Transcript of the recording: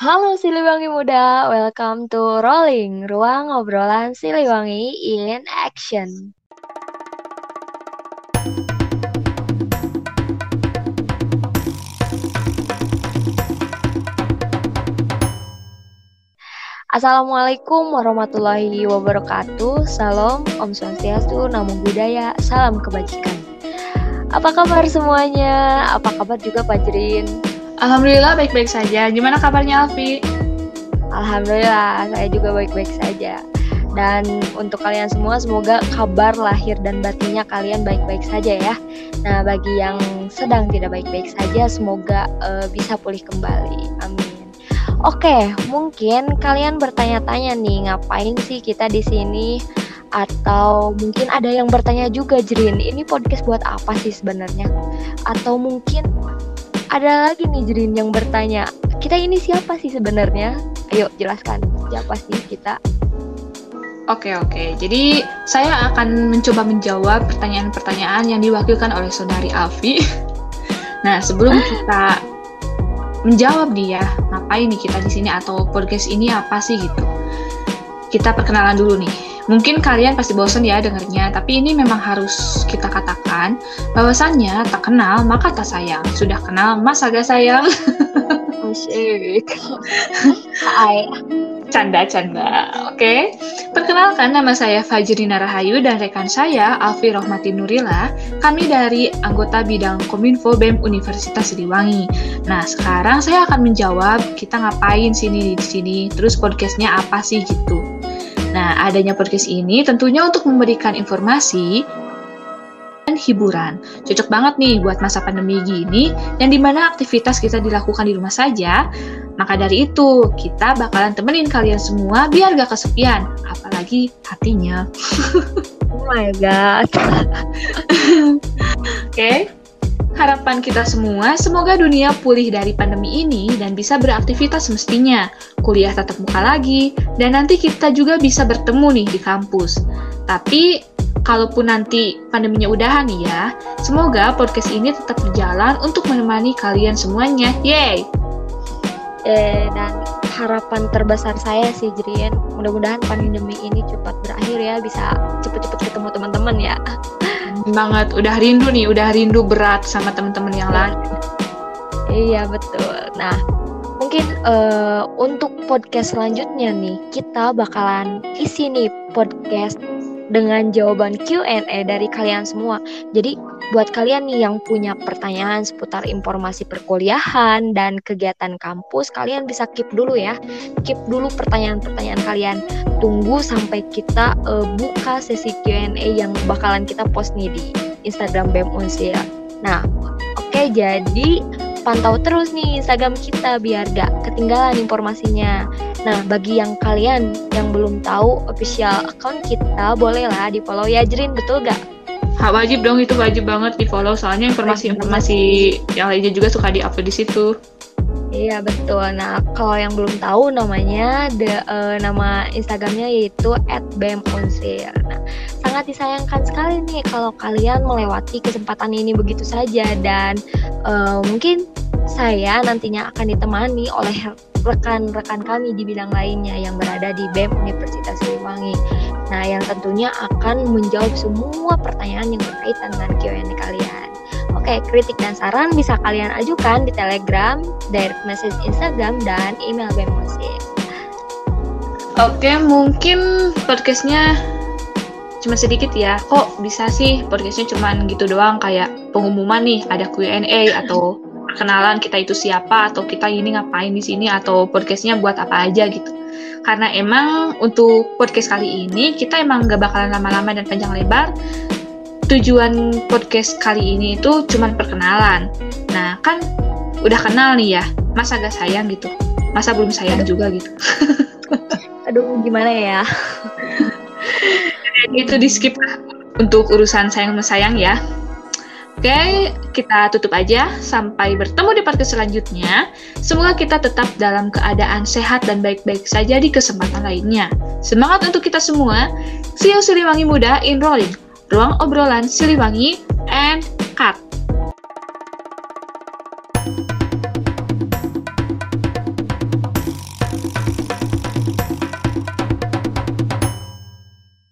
Halo Siliwangi Muda, welcome to Rolling, ruang obrolan Siliwangi in action. Assalamualaikum warahmatullahi wabarakatuh. Salam, Om Swastiastu, Namo Buddhaya, salam kebajikan. Apa kabar semuanya? Apa kabar juga Pak Jerin? Alhamdulillah baik-baik saja. Gimana kabarnya Alfi? Alhamdulillah, saya juga baik-baik saja. Dan untuk kalian semua, semoga kabar lahir dan batinnya kalian baik-baik saja ya. Nah, bagi yang sedang tidak baik-baik saja, semoga uh, bisa pulih kembali. Amin. Oke, mungkin kalian bertanya-tanya nih, ngapain sih kita di sini? Atau mungkin ada yang bertanya juga, Jrin, ini podcast buat apa sih sebenarnya? Atau mungkin ada lagi nih Jrin yang bertanya, kita ini siapa sih sebenarnya? Ayo jelaskan, siapa sih kita? Oke oke, jadi saya akan mencoba menjawab pertanyaan-pertanyaan yang diwakilkan oleh saudari Alfi. Nah sebelum kita menjawab dia ngapain nih kita di sini atau podcast ini apa sih gitu. Kita perkenalan dulu nih. Mungkin kalian pasti bosan ya dengernya, tapi ini memang harus kita katakan bahwasannya tak kenal maka tak sayang. Sudah kenal masa gak sayang? Asyik. Hai. Canda-canda. Oke. Okay. Perkenalkan nama saya Fajrina Rahayu dan rekan saya Alfi Rohmati Nurila. Kami dari anggota bidang Kominfo BEM Universitas Siliwangi. Nah, sekarang saya akan menjawab kita ngapain sini di sini, terus podcastnya apa sih gitu. Nah, adanya podcast ini tentunya untuk memberikan informasi dan hiburan. Cocok banget nih buat masa pandemi gini, yang di mana aktivitas kita dilakukan di rumah saja, maka dari itu, kita bakalan temenin kalian semua biar gak kesepian, apalagi hatinya. oh my god. Oke. okay. Harapan kita semua, semoga dunia pulih dari pandemi ini dan bisa beraktivitas semestinya. Kuliah tatap muka lagi, dan nanti kita juga bisa bertemu nih di kampus. Tapi, kalaupun nanti pandeminya udahan nih ya, semoga podcast ini tetap berjalan untuk menemani kalian semuanya. Yeay! eh, dan harapan terbesar saya sih Jrien mudah-mudahan pandemi ini cepat berakhir ya bisa cepet-cepet ketemu teman-teman ya banget udah rindu nih udah rindu berat sama teman-teman yang lain iya betul nah mungkin uh, untuk podcast selanjutnya nih kita bakalan isi nih podcast dengan jawaban Q&A dari kalian semua. Jadi buat kalian nih yang punya pertanyaan seputar informasi perkuliahan dan kegiatan kampus, kalian bisa keep dulu ya. Keep dulu pertanyaan-pertanyaan kalian. Tunggu sampai kita uh, buka sesi Q&A yang bakalan kita post nih di Instagram BEM Unsil. Nah, oke okay, jadi pantau terus nih Instagram kita biar gak ketinggalan informasinya. Nah, bagi yang kalian yang belum tahu official account kita, bolehlah di follow ya Jrin, betul gak? Ha, wajib dong itu wajib banget di follow soalnya informasi-informasi yang lainnya juga suka di upload di situ. Iya betul. Nah kalau yang belum tahu namanya, the, uh, nama Instagramnya yaitu @bemunsir. Nah sangat disayangkan sekali nih kalau kalian melewati kesempatan ini begitu saja dan uh, mungkin saya nantinya akan ditemani oleh rekan-rekan kami di bidang lainnya yang berada di BEM Universitas Siliwangi. Nah, yang tentunya akan menjawab semua pertanyaan yang berkaitan dengan Q&A kalian. Oke, kritik dan saran bisa kalian ajukan di Telegram, direct message Instagram, dan email BEM Musik. Oke, mungkin podcastnya cuma sedikit ya. Kok bisa sih podcastnya cuma gitu doang kayak pengumuman nih ada Q&A atau kenalan kita itu siapa atau kita ini ngapain di sini atau podcastnya buat apa aja gitu. Karena emang untuk podcast kali ini kita emang gak bakalan lama-lama dan panjang lebar tujuan podcast kali ini itu cuma perkenalan. Nah, kan udah kenal nih ya, masa gak sayang gitu? Masa belum sayang juga gitu? Aduh, gimana ya? itu di skip lah untuk urusan sayang sayang ya. Oke, kita tutup aja. Sampai bertemu di podcast selanjutnya. Semoga kita tetap dalam keadaan sehat dan baik-baik saja di kesempatan lainnya. Semangat untuk kita semua. See you Siliwangi Muda in Rolling Ruang Obrolan Siliwangi, and Cut.